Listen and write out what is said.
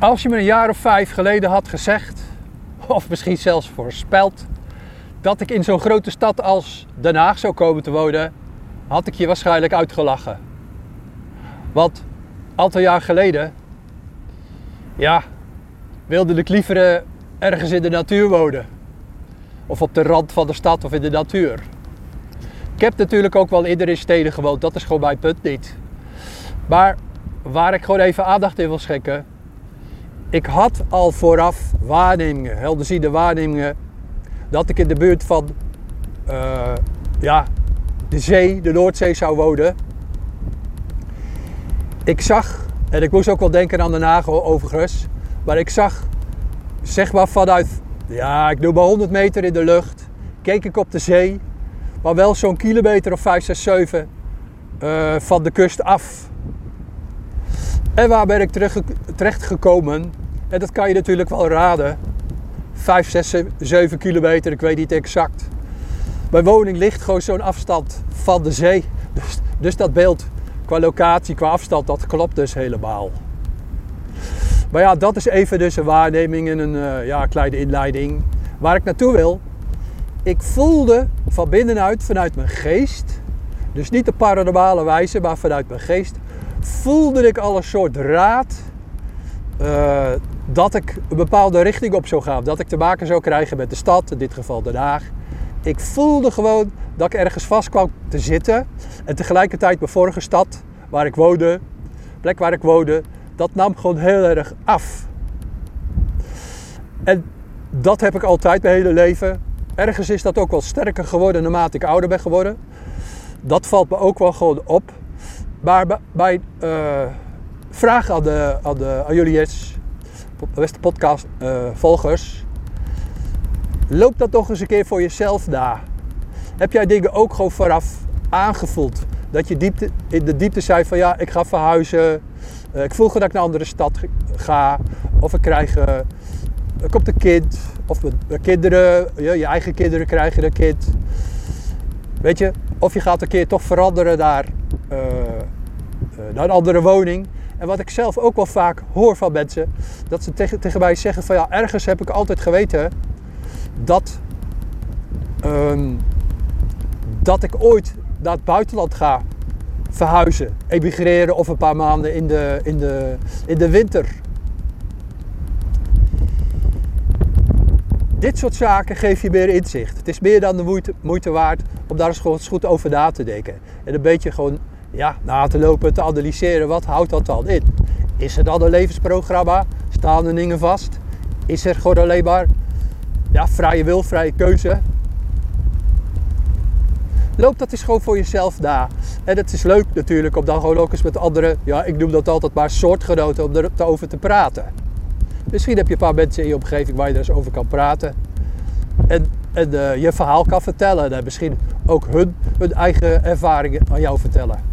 Als je me een jaar of vijf geleden had gezegd, of misschien zelfs voorspeld, dat ik in zo'n grote stad als Den Haag zou komen te wonen, had ik je waarschijnlijk uitgelachen. Want aantal jaar geleden, ja, wilde ik liever eh, ergens in de natuur wonen. Of op de rand van de stad of in de natuur. Ik heb natuurlijk ook wel eerder in steden gewoond, dat is gewoon mijn punt niet. Maar waar ik gewoon even aandacht in wil schenken. Ik had al vooraf waarnemingen, helderziende waarnemingen, dat ik in de buurt van uh, ja, de zee, de Noordzee zou wonen. Ik zag, en ik moest ook wel denken aan de nagel overigens, maar ik zag zeg maar vanuit, ja, ik doe maar 100 meter in de lucht, keek ik op de zee, maar wel zo'n kilometer of 5, 6, 7 uh, van de kust af. En waar ben ik terecht gekomen? En dat kan je natuurlijk wel raden. 5, 6, 7 kilometer, ik weet niet exact. Mijn woning ligt gewoon zo'n afstand van de zee. Dus, dus dat beeld qua locatie, qua afstand, dat klopt dus helemaal. Maar ja, dat is even dus een waarneming en een uh, ja, kleine inleiding. Waar ik naartoe wil. Ik voelde van binnenuit, vanuit mijn geest, dus niet de paranormale wijze, maar vanuit mijn geest, voelde ik al een soort raad uh, dat ik een bepaalde richting op zou gaan. Dat ik te maken zou krijgen met de stad, in dit geval Den Haag. Ik voelde gewoon dat ik ergens vast kwam te zitten. En tegelijkertijd mijn vorige stad, waar ik woonde, plek waar ik woonde, dat nam gewoon heel erg af. En dat heb ik altijd mijn hele leven. Ergens is dat ook wel sterker geworden naarmate ik ouder ben geworden. Dat valt me ook wel gewoon op. Maar bij uh, vraag aan, de, aan, de, aan jullie beste podcast uh, volgers. Loop dat toch eens een keer voor jezelf na. Heb jij dingen ook gewoon vooraf aangevoeld? Dat je diepte, in de diepte zei van ja, ik ga verhuizen. Uh, ik voel gewoon dat ik naar een andere stad ga. Of ik krijg, er komt een kind. Of mijn kinderen, je, je eigen kinderen krijgen een kind. Weet je, of je gaat een keer toch veranderen naar, uh, naar een andere woning. En wat ik zelf ook wel vaak hoor van mensen, dat ze tegen, tegen mij zeggen van ja, ergens heb ik altijd geweten dat, um, dat ik ooit naar het buitenland ga verhuizen, emigreren of een paar maanden in de, in de, in de winter. Dit soort zaken geef je meer inzicht. Het is meer dan de moeite, moeite waard om daar eens goed over na te denken. En een beetje gewoon ja, na te lopen, te analyseren, wat houdt dat dan in? Is er dan een levensprogramma? Staan er dingen vast? Is er gewoon alleen maar ja, vrije wil, vrije keuze? Loop dat eens gewoon voor jezelf na. En het is leuk natuurlijk om dan gewoon ook eens met andere, ja, ik noem dat altijd maar soortgenoten, om erover te praten. Misschien heb je een paar mensen in je omgeving waar je er eens over kan praten. En, en uh, je verhaal kan vertellen. En misschien ook hun, hun eigen ervaringen aan jou vertellen.